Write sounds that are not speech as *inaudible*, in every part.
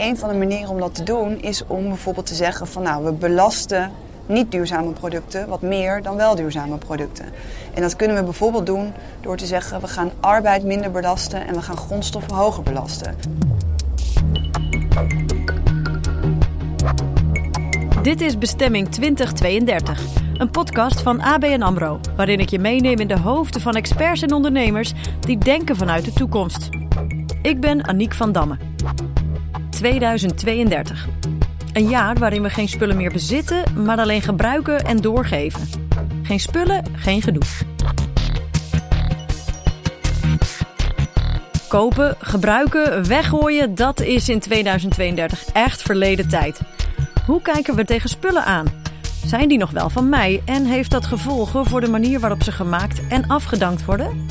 een van de manieren om dat te doen is om bijvoorbeeld te zeggen van nou, we belasten niet duurzame producten wat meer dan wel duurzame producten. En dat kunnen we bijvoorbeeld doen door te zeggen we gaan arbeid minder belasten en we gaan grondstoffen hoger belasten. Dit is Bestemming 2032, een podcast van ABN AMRO... waarin ik je meeneem in de hoofden van experts en ondernemers... die denken vanuit de toekomst. Ik ben Aniek van Damme. 2032. Een jaar waarin we geen spullen meer bezitten, maar alleen gebruiken en doorgeven. Geen spullen, geen gedoe. Kopen, gebruiken, weggooien, dat is in 2032 echt verleden tijd. Hoe kijken we tegen spullen aan? Zijn die nog wel van mij en heeft dat gevolgen voor de manier waarop ze gemaakt en afgedankt worden?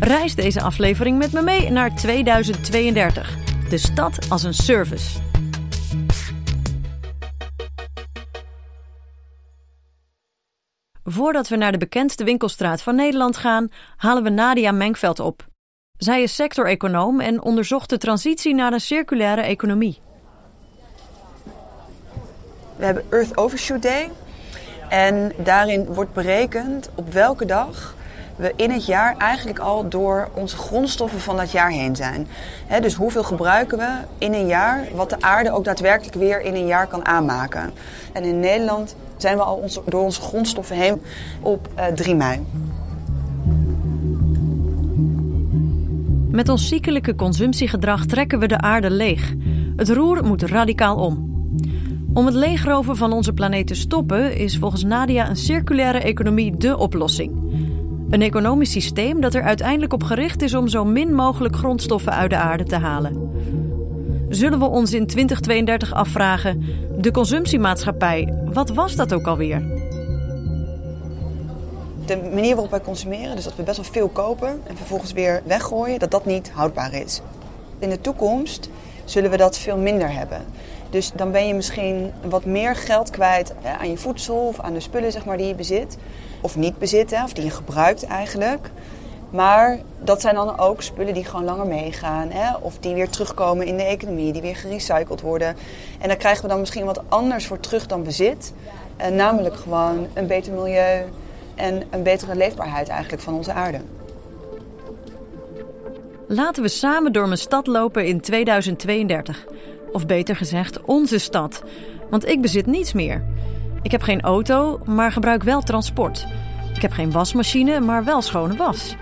Reis deze aflevering met me mee naar 2032. De stad als een service. Voordat we naar de bekendste winkelstraat van Nederland gaan, halen we Nadia Menkveld op. Zij is sectoreconoom en onderzocht de transitie naar een circulaire economie. We hebben Earth Overshoot Day. En daarin wordt berekend op welke dag we in het jaar eigenlijk al door onze grondstoffen van dat jaar heen zijn. dus hoeveel gebruiken we in een jaar, wat de aarde ook daadwerkelijk weer in een jaar kan aanmaken. En in Nederland zijn we al door onze grondstoffen heen op 3 eh, mei. Met ons ziekelijke consumptiegedrag trekken we de aarde leeg. Het roer moet radicaal om. Om het leegroven van onze planeet te stoppen is volgens Nadia een circulaire economie dé oplossing. Een economisch systeem dat er uiteindelijk op gericht is om zo min mogelijk grondstoffen uit de aarde te halen. Zullen we ons in 2032 afvragen: de consumptiemaatschappij, wat was dat ook alweer? De manier waarop wij consumeren, dus dat we best wel veel kopen en vervolgens weer weggooien, dat dat niet houdbaar is. In de toekomst zullen we dat veel minder hebben. Dus dan ben je misschien wat meer geld kwijt aan je voedsel of aan de spullen zeg maar, die je bezit. Of niet bezit, of die je gebruikt eigenlijk. Maar dat zijn dan ook spullen die gewoon langer meegaan. Hè? Of die weer terugkomen in de economie, die weer gerecycled worden. En daar krijgen we dan misschien wat anders voor terug dan bezit. Uh, namelijk gewoon een beter milieu en een betere leefbaarheid eigenlijk van onze aarde. Laten we samen door mijn stad lopen in 2032. Of beter gezegd, onze stad. Want ik bezit niets meer. Ik heb geen auto, maar gebruik wel transport. Ik heb geen wasmachine, maar wel schone was.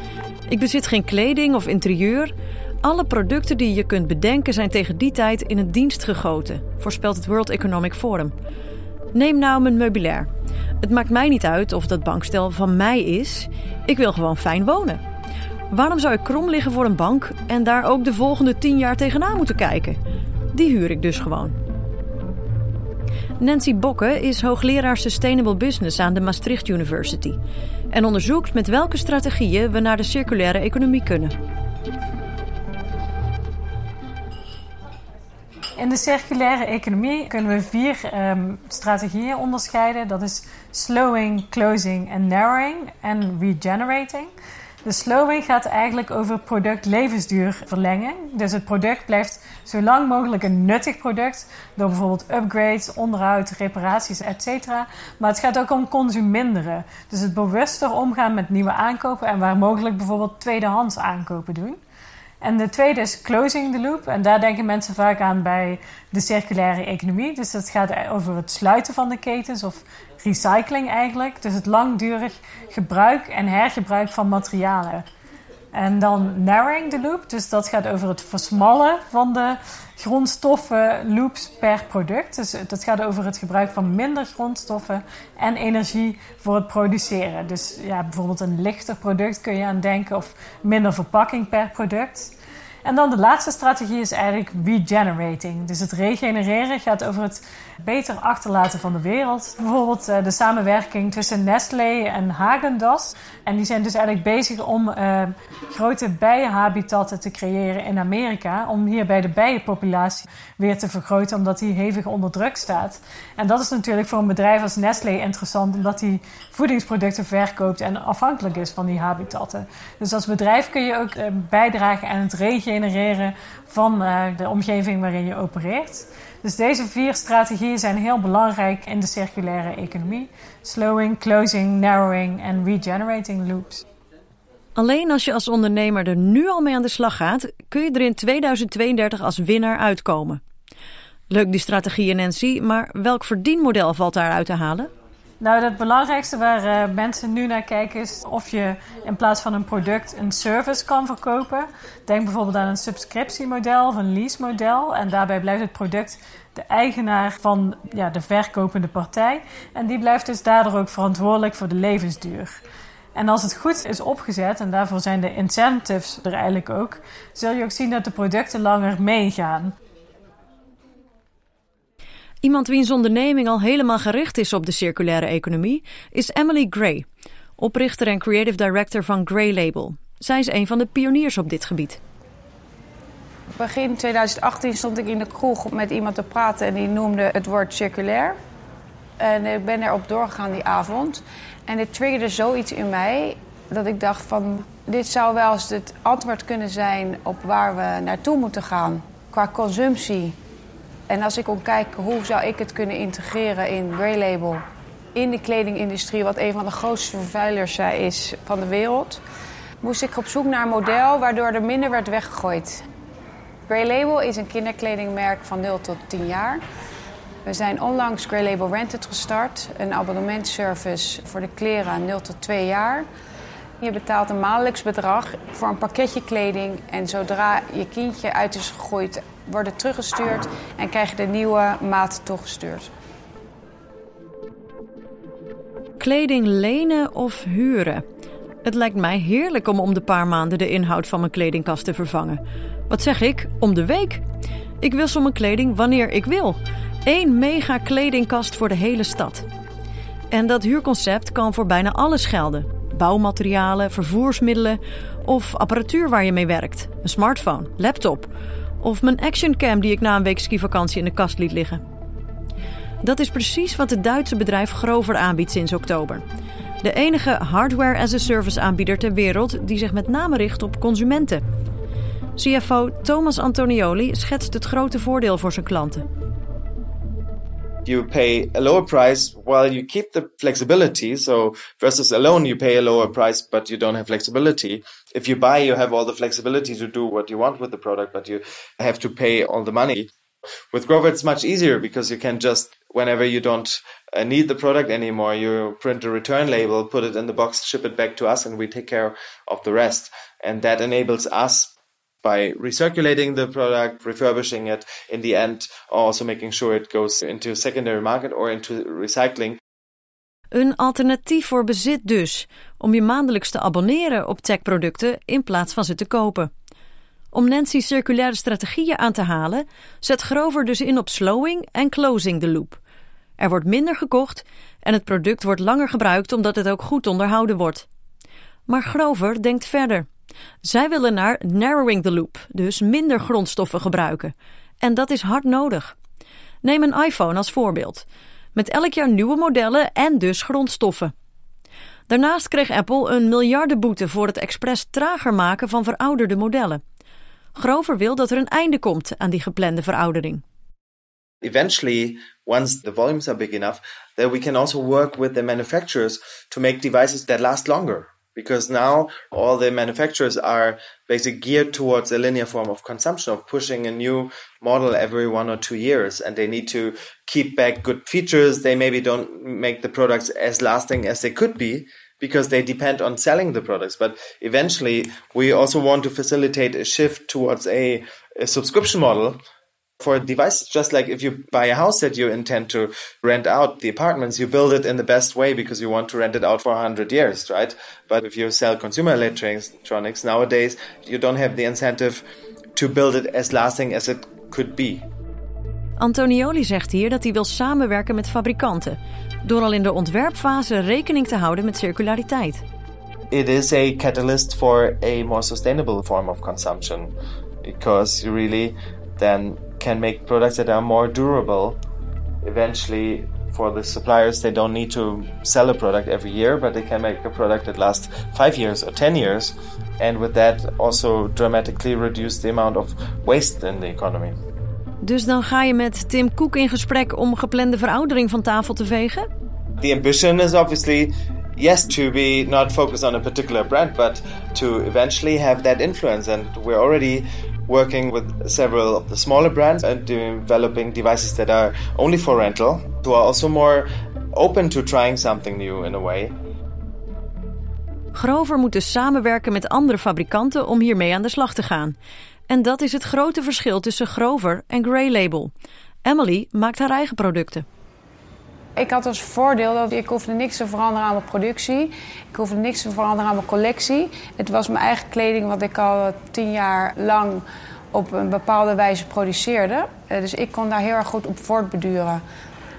Ik bezit geen kleding of interieur. Alle producten die je kunt bedenken zijn tegen die tijd in het dienst gegoten, voorspelt het World Economic Forum. Neem nou mijn meubilair. Het maakt mij niet uit of dat bankstel van mij is. Ik wil gewoon fijn wonen. Waarom zou ik krom liggen voor een bank en daar ook de volgende tien jaar tegenaan moeten kijken? Die huur ik dus gewoon. Nancy Bokke is hoogleraar Sustainable Business aan de Maastricht University en onderzoekt met welke strategieën we naar de circulaire economie kunnen. In de circulaire economie kunnen we vier um, strategieën onderscheiden. Dat is slowing, closing en narrowing en regenerating. De slowing gaat eigenlijk over productlevensduur verlengen. Dus het product blijft zo lang mogelijk een nuttig product door bijvoorbeeld upgrades, onderhoud, reparaties, etc. Maar het gaat ook om consuminderen. Dus het bewuster omgaan met nieuwe aankopen en waar mogelijk bijvoorbeeld tweedehands aankopen doen. En de tweede is closing the loop. En daar denken mensen vaak aan bij de circulaire economie. Dus dat gaat over het sluiten van de ketens of recycling eigenlijk. Dus het langdurig gebruik en hergebruik van materialen. En dan narrowing the loop. Dus dat gaat over het versmallen van de grondstoffen loops per product. Dus dat gaat over het gebruik van minder grondstoffen en energie voor het produceren. Dus ja, bijvoorbeeld een lichter product kun je aan denken of minder verpakking per product. En dan de laatste strategie is eigenlijk regenerating. Dus het regenereren gaat over het beter achterlaten van de wereld. Bijvoorbeeld uh, de samenwerking tussen Nestlé en Häagen-Dazs. En die zijn dus eigenlijk bezig om uh, grote bijenhabitatten te creëren in Amerika. Om hierbij de bijenpopulatie weer te vergroten, omdat die hevig onder druk staat. En dat is natuurlijk voor een bedrijf als Nestlé interessant, omdat die voedingsproducten verkoopt en afhankelijk is van die habitatten. Dus als bedrijf kun je ook uh, bijdragen aan het regenereren genereren van uh, de omgeving waarin je opereert. Dus deze vier strategieën zijn heel belangrijk in de circulaire economie: slowing, closing, narrowing en regenerating loops. Alleen als je als ondernemer er nu al mee aan de slag gaat, kun je er in 2032 als winnaar uitkomen. Leuk die strategieën, Nancy, maar welk verdienmodel valt daaruit te halen? Nou, het belangrijkste waar uh, mensen nu naar kijken is of je in plaats van een product een service kan verkopen. Denk bijvoorbeeld aan een subscriptiemodel of een lease-model. En daarbij blijft het product de eigenaar van ja, de verkopende partij. En die blijft dus daardoor ook verantwoordelijk voor de levensduur. En als het goed is opgezet, en daarvoor zijn de incentives er eigenlijk ook, zul je ook zien dat de producten langer meegaan. Iemand wiens onderneming al helemaal gericht is op de circulaire economie is Emily Gray, oprichter en creative director van Gray Label. Zij is een van de pioniers op dit gebied. Begin 2018 stond ik in de kroeg met iemand te praten en die noemde het woord circulair. En ik ben erop doorgegaan die avond. En dit triggerde zoiets in mij dat ik dacht van... dit zou wel eens het antwoord kunnen zijn op waar we naartoe moeten gaan qua consumptie. En als ik om kijk hoe zou ik het kunnen integreren in Grey Label... in de kledingindustrie, wat een van de grootste vervuilers is van de wereld... moest ik op zoek naar een model waardoor er minder werd weggegooid. Grey Label is een kinderkledingmerk van 0 tot 10 jaar... We zijn onlangs Grey Label Rented gestart. Een abonnementservice voor de kleren 0 tot 2 jaar. Je betaalt een maandelijks bedrag voor een pakketje kleding. En zodra je kindje uit is gegroeid, wordt het teruggestuurd en krijg je de nieuwe maat toegestuurd. Kleding lenen of huren? Het lijkt mij heerlijk om om de paar maanden de inhoud van mijn kledingkast te vervangen. Wat zeg ik? Om de week? Ik wissel mijn kleding wanneer ik wil. Eén mega kledingkast voor de hele stad. En dat huurconcept kan voor bijna alles gelden. Bouwmaterialen, vervoersmiddelen of apparatuur waar je mee werkt. Een smartphone, laptop of mijn actioncam die ik na een week skivakantie in de kast liet liggen. Dat is precies wat het Duitse bedrijf Grover aanbiedt sinds oktober. De enige hardware-as-a-service aanbieder ter wereld die zich met name richt op consumenten. CFO Thomas Antonioli schetst het grote voordeel voor zijn klanten. You pay a lower price while you keep the flexibility. So versus a loan, you pay a lower price, but you don't have flexibility. If you buy, you have all the flexibility to do what you want with the product, but you have to pay all the money. With Grover, it's much easier because you can just, whenever you don't uh, need the product anymore, you print a return label, put it in the box, ship it back to us, and we take care of the rest. And that enables us by recirculating the product, refurbishing it, in the end also making sure it goes into secondary market or into recycling. Een alternatief voor bezit dus, om je maandelijks te abonneren op techproducten in plaats van ze te kopen. Om Nancy's circulaire strategieën aan te halen, zet Grover dus in op slowing en closing the loop. Er wordt minder gekocht en het product wordt langer gebruikt omdat het ook goed onderhouden wordt. Maar Grover denkt verder. Zij willen naar narrowing the loop, dus minder grondstoffen gebruiken. En dat is hard nodig. Neem een iPhone als voorbeeld. Met elk jaar nieuwe modellen en dus grondstoffen. Daarnaast kreeg Apple een miljardenboete voor het expres trager maken van verouderde modellen. Grover wil dat er een einde komt aan die geplande veroudering. Eventually, once the volumes are big enough, then we can also work with the manufacturers to make devices that last longer. Because now all the manufacturers are basically geared towards a linear form of consumption of pushing a new model every one or two years. And they need to keep back good features. They maybe don't make the products as lasting as they could be because they depend on selling the products. But eventually we also want to facilitate a shift towards a, a subscription model for devices, just like if you buy a house that you intend to rent out the apartments, you build it in the best way because you want to rent it out for 100 years, right? But if you sell consumer electronics nowadays, you don't have the incentive to build it as lasting as it could be. Antonioli zegt hier dat hij wil samenwerken met fabrikanten, door al in de ontwerpfase rekening te houden met circulariteit. It is a catalyst for a more sustainable form of consumption because you really then can make products that are more durable, eventually for the suppliers, they don't need to sell a product every year, but they can make a product that lasts five years or 10 years. And with that, also dramatically reduce the amount of waste in the economy. Dus dan ga je met Tim Cook in gesprek om geplande veroudering van tafel te vegen? The ambition is obviously yes to be not focused on a particular brand but to eventually have that influence and we're already working with several of the smaller brands and developing devices that are only for rental who are also more open to trying something new in a way Grover moet dus samenwerken met andere fabrikanten om hiermee aan de slag te gaan. En dat is het grote verschil tussen Grover en Grey Label. Emily maakt haar eigen producten. Ik had als voordeel dat ik hoefde niks te veranderen aan mijn productie. Ik hoefde niks te veranderen aan mijn collectie. Het was mijn eigen kleding wat ik al tien jaar lang op een bepaalde wijze produceerde. Eh, dus ik kon daar heel erg goed op voortbeduren.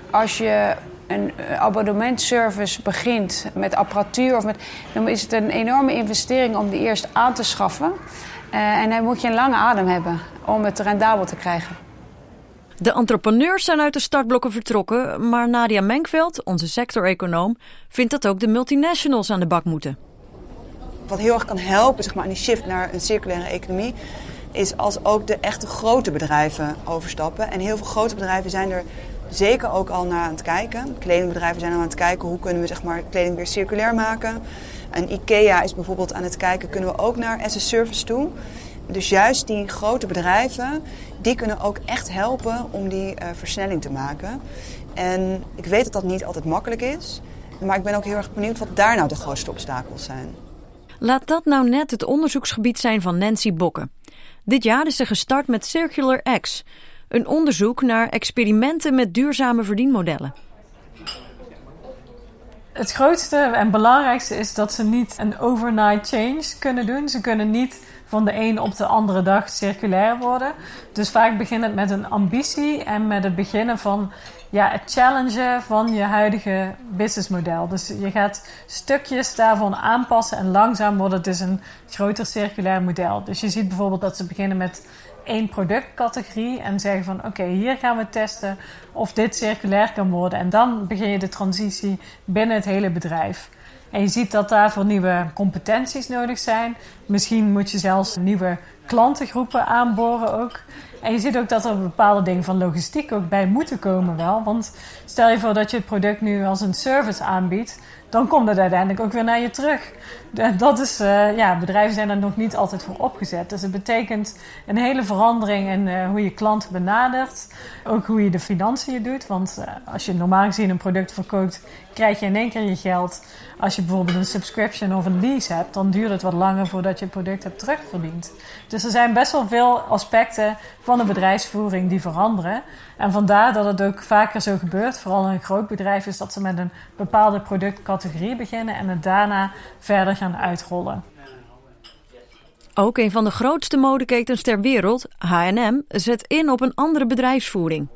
Als je een abonnementservice begint met apparatuur, of met, dan is het een enorme investering om die eerst aan te schaffen. Uh, en dan moet je een lange adem hebben om het rendabel te krijgen. De entrepreneurs zijn uit de startblokken vertrokken, maar Nadia Menkveld, onze sector-econoom, vindt dat ook de multinationals aan de bak moeten. Wat heel erg kan helpen zeg maar, aan die shift naar een circulaire economie, is als ook de echte grote bedrijven overstappen. En heel veel grote bedrijven zijn er zeker ook al naar aan het kijken. Kledingbedrijven zijn al aan het kijken hoe kunnen we zeg maar, kleding weer circulair maken. En IKEA is bijvoorbeeld aan het kijken, kunnen we ook naar as a service toe. Dus juist die grote bedrijven, die kunnen ook echt helpen om die uh, versnelling te maken. En ik weet dat dat niet altijd makkelijk is. Maar ik ben ook heel erg benieuwd wat daar nou de grootste obstakels zijn. Laat dat nou net het onderzoeksgebied zijn van Nancy Bokken. Dit jaar is ze gestart met Circular X, een onderzoek naar experimenten met duurzame verdienmodellen. Het grootste en belangrijkste is dat ze niet een overnight change kunnen doen. Ze kunnen niet van de een op de andere dag circulair worden. Dus vaak begint het met een ambitie en met het beginnen van ja, het challengen van je huidige businessmodel. Dus je gaat stukjes daarvan aanpassen en langzaam wordt het dus een groter circulair model. Dus je ziet bijvoorbeeld dat ze beginnen met één productcategorie en zeggen van oké, hier gaan we testen of dit circulair kan worden. En dan begin je de transitie binnen het hele bedrijf. En je ziet dat daarvoor nieuwe competenties nodig zijn. Misschien moet je zelfs nieuwe klantengroepen aanboren ook. En je ziet ook dat er bepaalde dingen van logistiek ook bij moeten komen wel. Want stel je voor dat je het product nu als een service aanbiedt dan komt het uiteindelijk ook weer naar je terug. Dat is, uh, ja, bedrijven zijn er nog niet altijd voor opgezet. Dus het betekent een hele verandering in uh, hoe je klanten benadert. Ook hoe je de financiën doet. Want uh, als je normaal gezien een product verkoopt, krijg je in één keer je geld. Als je bijvoorbeeld een subscription of een lease hebt, dan duurt het wat langer voordat je het product hebt terugverdiend. Dus er zijn best wel veel aspecten van de bedrijfsvoering die veranderen. En vandaar dat het ook vaker zo gebeurt, vooral in een groot bedrijf, is dat ze met een bepaalde productcategorie beginnen en het daarna verder gaan uitrollen. Ook een van de grootste modeketens ter wereld, H&M, zet in op een andere bedrijfsvoering.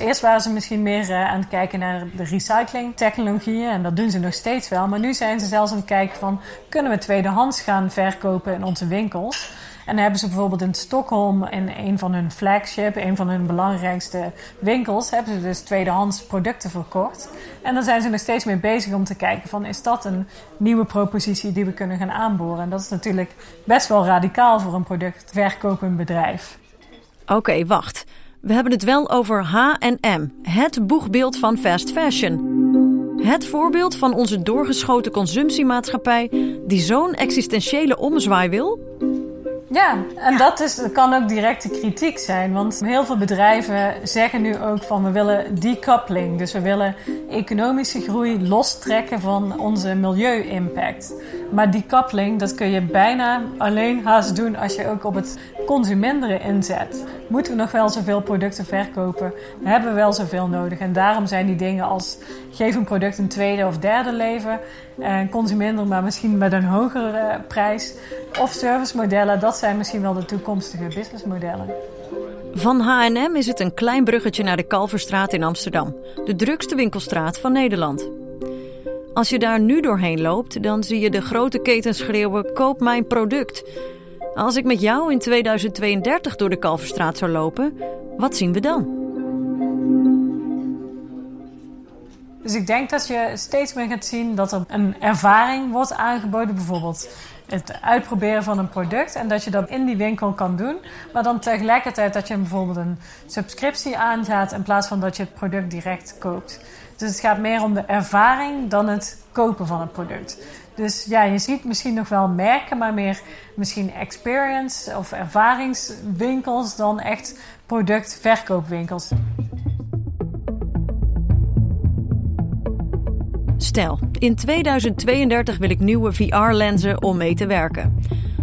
Eerst waren ze misschien meer uh, aan het kijken naar de recyclingtechnologieën en dat doen ze nog steeds wel. Maar nu zijn ze zelfs aan het kijken van kunnen we tweedehands gaan verkopen in onze winkels. En dan hebben ze bijvoorbeeld in Stockholm in een van hun flagship, een van hun belangrijkste winkels, hebben ze dus tweedehands producten verkocht. En daar zijn ze nog steeds mee bezig om te kijken van is dat een nieuwe propositie die we kunnen gaan aanboren. En dat is natuurlijk best wel radicaal voor een productverkopend bedrijf. Oké, wacht. We hebben het wel over H&M, het boegbeeld van fast fashion. Het voorbeeld van onze doorgeschoten consumptiemaatschappij die zo'n existentiële omzwaai wil? Ja, en dat is, kan ook directe kritiek zijn. Want heel veel bedrijven zeggen nu ook van we willen decoupling. Dus we willen economische groei lostrekken van onze milieu-impact. Maar decoupling, dat kun je bijna alleen haast doen als je ook op het consuminderen inzet. Moeten we nog wel zoveel producten verkopen? Hebben we wel zoveel nodig? En daarom zijn die dingen als geef een product een tweede of derde leven. En consuminderen, maar misschien met een hogere prijs. Of servicemodellen, dat zijn misschien wel de toekomstige businessmodellen. Van H&M is het een klein bruggetje naar de Kalverstraat in Amsterdam. De drukste winkelstraat van Nederland. Als je daar nu doorheen loopt, dan zie je de grote ketens schreeuwen: koop mijn product. Als ik met jou in 2032 door de Kalverstraat zou lopen, wat zien we dan? Dus ik denk dat je steeds meer gaat zien dat er een ervaring wordt aangeboden. Bijvoorbeeld het uitproberen van een product. En dat je dat in die winkel kan doen. Maar dan tegelijkertijd dat je bijvoorbeeld een subscriptie aangaat. In plaats van dat je het product direct koopt. Dus het gaat meer om de ervaring dan het kopen van het product. Dus ja, je ziet misschien nog wel merken, maar meer misschien experience of ervaringswinkels dan echt productverkoopwinkels. Stel, in 2032 wil ik nieuwe VR-lenzen om mee te werken.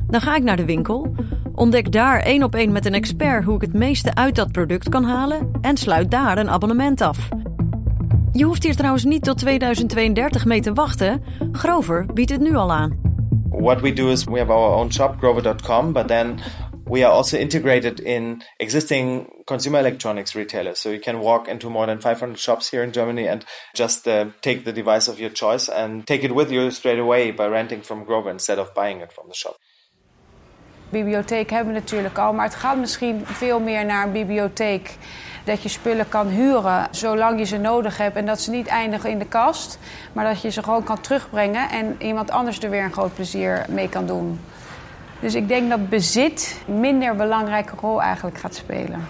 Dan ga ik naar de winkel, ontdek daar één op één met een expert hoe ik het meeste uit dat product kan halen en sluit daar een abonnement af. Je hoeft hier trouwens niet tot 2032 mee te wachten. Grover biedt het nu al aan. What we do is we have our own shop, grover.com, but then we are also integrated in existing consumer electronics retailers. So you can walk into more than 500 shops here in Germany and just uh, take the device of your choice and take it with you straight away by renting from Grover instead of buying it from the shop. Bibliotheek hebben we natuurlijk al, maar het gaat misschien veel meer naar een bibliotheek. Dat je spullen kan huren zolang je ze nodig hebt en dat ze niet eindigen in de kast. Maar dat je ze gewoon kan terugbrengen en iemand anders er weer een groot plezier mee kan doen. Dus ik denk dat bezit minder belangrijke rol eigenlijk gaat spelen.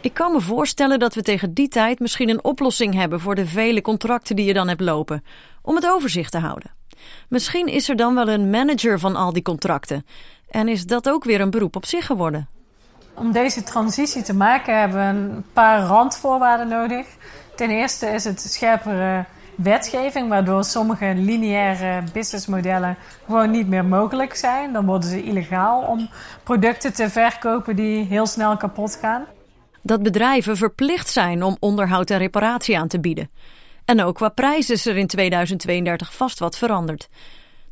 Ik kan me voorstellen dat we tegen die tijd misschien een oplossing hebben voor de vele contracten die je dan hebt lopen, om het overzicht te houden. Misschien is er dan wel een manager van al die contracten. En is dat ook weer een beroep op zich geworden? Om deze transitie te maken hebben we een paar randvoorwaarden nodig. Ten eerste is het scherpere wetgeving, waardoor sommige lineaire businessmodellen gewoon niet meer mogelijk zijn. Dan worden ze illegaal om producten te verkopen die heel snel kapot gaan. Dat bedrijven verplicht zijn om onderhoud en reparatie aan te bieden. En ook qua prijs is er in 2032 vast wat veranderd.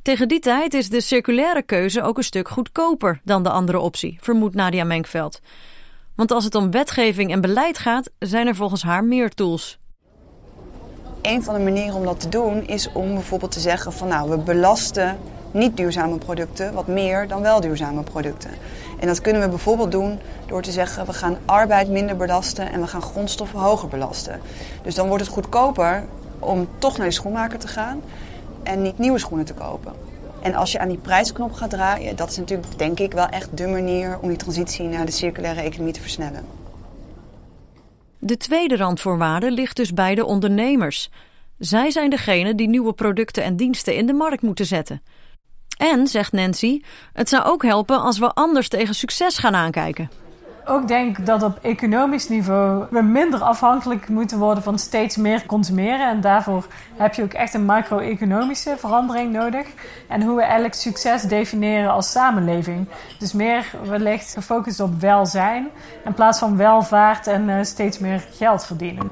Tegen die tijd is de circulaire keuze ook een stuk goedkoper dan de andere optie, vermoedt Nadia Menkveld. Want als het om wetgeving en beleid gaat, zijn er volgens haar meer tools. Een van de manieren om dat te doen is om bijvoorbeeld te zeggen van nou, we belasten niet duurzame producten wat meer dan wel duurzame producten. En dat kunnen we bijvoorbeeld doen door te zeggen we gaan arbeid minder belasten en we gaan grondstoffen hoger belasten. Dus dan wordt het goedkoper om toch naar de schoenmaker te gaan en niet nieuwe schoenen te kopen. En als je aan die prijsknop gaat draaien, dat is natuurlijk denk ik wel echt de manier om die transitie naar de circulaire economie te versnellen. De tweede randvoorwaarde ligt dus bij de ondernemers. Zij zijn degene die nieuwe producten en diensten in de markt moeten zetten. En, zegt Nancy, het zou ook helpen als we anders tegen succes gaan aankijken ook denk dat op economisch niveau we minder afhankelijk moeten worden van steeds meer consumeren. En daarvoor heb je ook echt een macro-economische verandering nodig. En hoe we eigenlijk succes definiëren als samenleving. Dus meer wellicht gefocust op welzijn in plaats van welvaart en uh, steeds meer geld verdienen.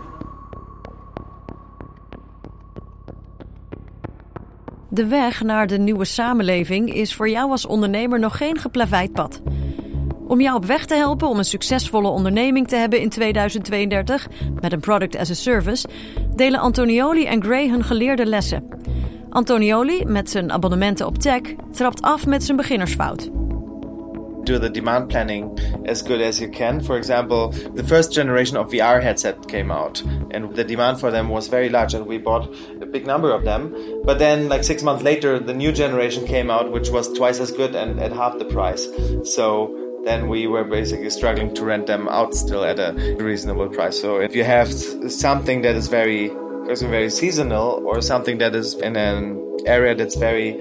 De weg naar de nieuwe samenleving is voor jou als ondernemer nog geen geplaveid pad. Om jou op weg te helpen om een succesvolle onderneming te hebben in 2032 met een product as a service, delen Antonioli en Gray hun geleerde lessen. Antonioli, met zijn abonnementen op tech, trapt af met zijn beginnersfout. do the demand planning as good as you can. For example, the first generation of VR headset came out and the demand for them was very large and we bought a big number of them. But then like 6 months later the new generation came out which was twice as good and at half the price. So then we were basically struggling to rent them out still at a reasonable price. So if you have something that is very very seasonal or something that is in an area that's very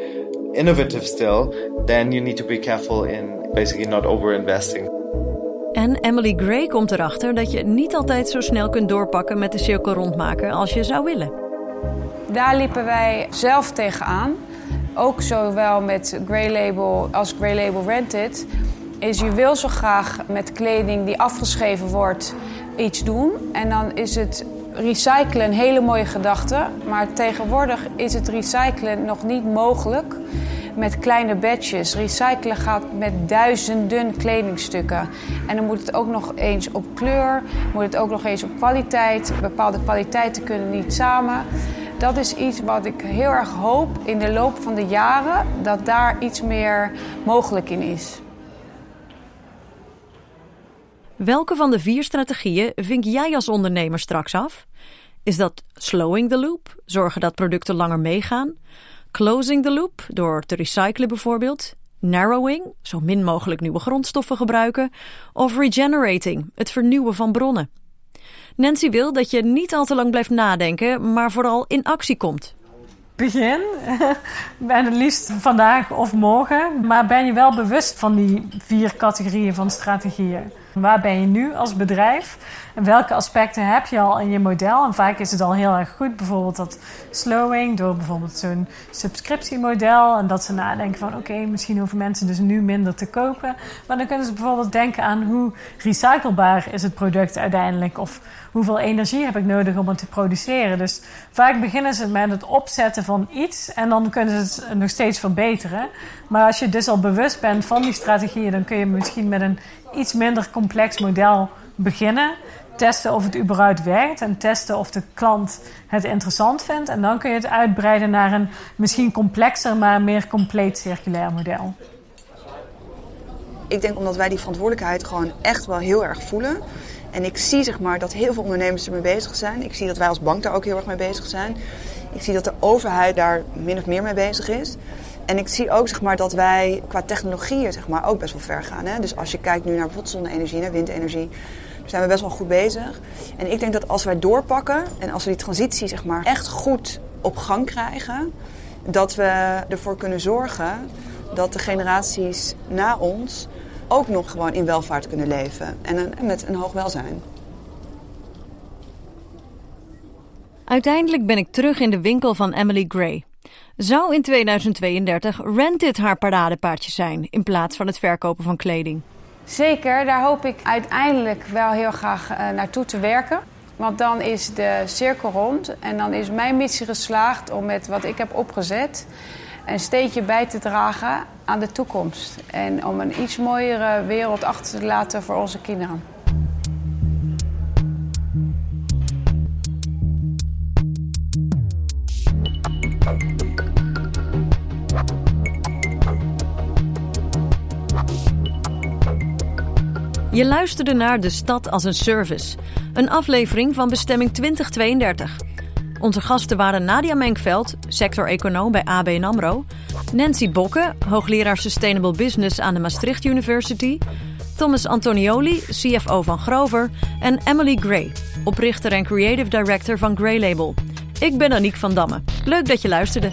innovative still, then you need to be careful in basically not overinvesting. En Emily Gray komt erachter dat je niet altijd zo snel kunt doorpakken met de cirkel rondmaken als je zou willen. Daar liepen wij zelf tegenaan. Ook zowel met Grey Label als Grey Label Rented is je wil zo graag met kleding die afgeschreven wordt iets doen. En dan is het recyclen een hele mooie gedachte. Maar tegenwoordig is het recyclen nog niet mogelijk met kleine batches. Recyclen gaat met duizenden kledingstukken. En dan moet het ook nog eens op kleur, moet het ook nog eens op kwaliteit. Bepaalde kwaliteiten kunnen niet samen. Dat is iets wat ik heel erg hoop in de loop van de jaren dat daar iets meer mogelijk in is. Welke van de vier strategieën vink jij als ondernemer straks af? Is dat slowing the loop, zorgen dat producten langer meegaan? Closing the loop, door te recyclen bijvoorbeeld? Narrowing, zo min mogelijk nieuwe grondstoffen gebruiken? Of regenerating, het vernieuwen van bronnen? Nancy wil dat je niet al te lang blijft nadenken, maar vooral in actie komt. Begin, *laughs* en het liefst vandaag of morgen, maar ben je wel bewust van die vier categorieën van strategieën? Waar ben je nu als bedrijf? En welke aspecten heb je al in je model? En vaak is het al heel erg goed, bijvoorbeeld dat slowing, door bijvoorbeeld zo'n subscriptiemodel. En dat ze nadenken van oké, misschien hoeven mensen dus nu minder te kopen. Maar dan kunnen ze bijvoorbeeld denken aan hoe recyclebaar is het product uiteindelijk. Of hoeveel energie heb ik nodig om het te produceren. Dus vaak beginnen ze met het opzetten van iets en dan kunnen ze het nog steeds verbeteren. Maar als je dus al bewust bent van die strategieën, dan kun je misschien met een iets minder complex model beginnen. Testen of het überhaupt werkt en testen of de klant het interessant vindt. En dan kun je het uitbreiden naar een misschien complexer, maar meer compleet circulair model. Ik denk omdat wij die verantwoordelijkheid gewoon echt wel heel erg voelen. En ik zie zeg maar dat heel veel ondernemers ermee bezig zijn. Ik zie dat wij als bank daar ook heel erg mee bezig zijn. Ik zie dat de overheid daar min of meer mee bezig is. En ik zie ook zeg maar, dat wij qua technologieën zeg maar, ook best wel ver gaan. Hè? Dus als je kijkt nu naar bijvoorbeeld zonne-energie, naar windenergie, daar zijn we best wel goed bezig. En ik denk dat als wij doorpakken en als we die transitie zeg maar, echt goed op gang krijgen, dat we ervoor kunnen zorgen dat de generaties na ons ook nog gewoon in welvaart kunnen leven en met een hoog welzijn. Uiteindelijk ben ik terug in de winkel van Emily Gray. Zou in 2032 Rented haar paradepaardje zijn in plaats van het verkopen van kleding? Zeker, daar hoop ik uiteindelijk wel heel graag uh, naartoe te werken. Want dan is de cirkel rond en dan is mijn missie geslaagd om met wat ik heb opgezet een steentje bij te dragen aan de toekomst. En om een iets mooiere wereld achter te laten voor onze kinderen. Je luisterde naar De Stad als een Service, een aflevering van Bestemming 2032. Onze gasten waren Nadia Menkveld, sector-econoom bij ABN AMRO... Nancy Bokke, hoogleraar Sustainable Business aan de Maastricht University... Thomas Antonioli, CFO van Grover... en Emily Gray, oprichter en creative director van Gray Label. Ik ben Aniek van Damme. Leuk dat je luisterde.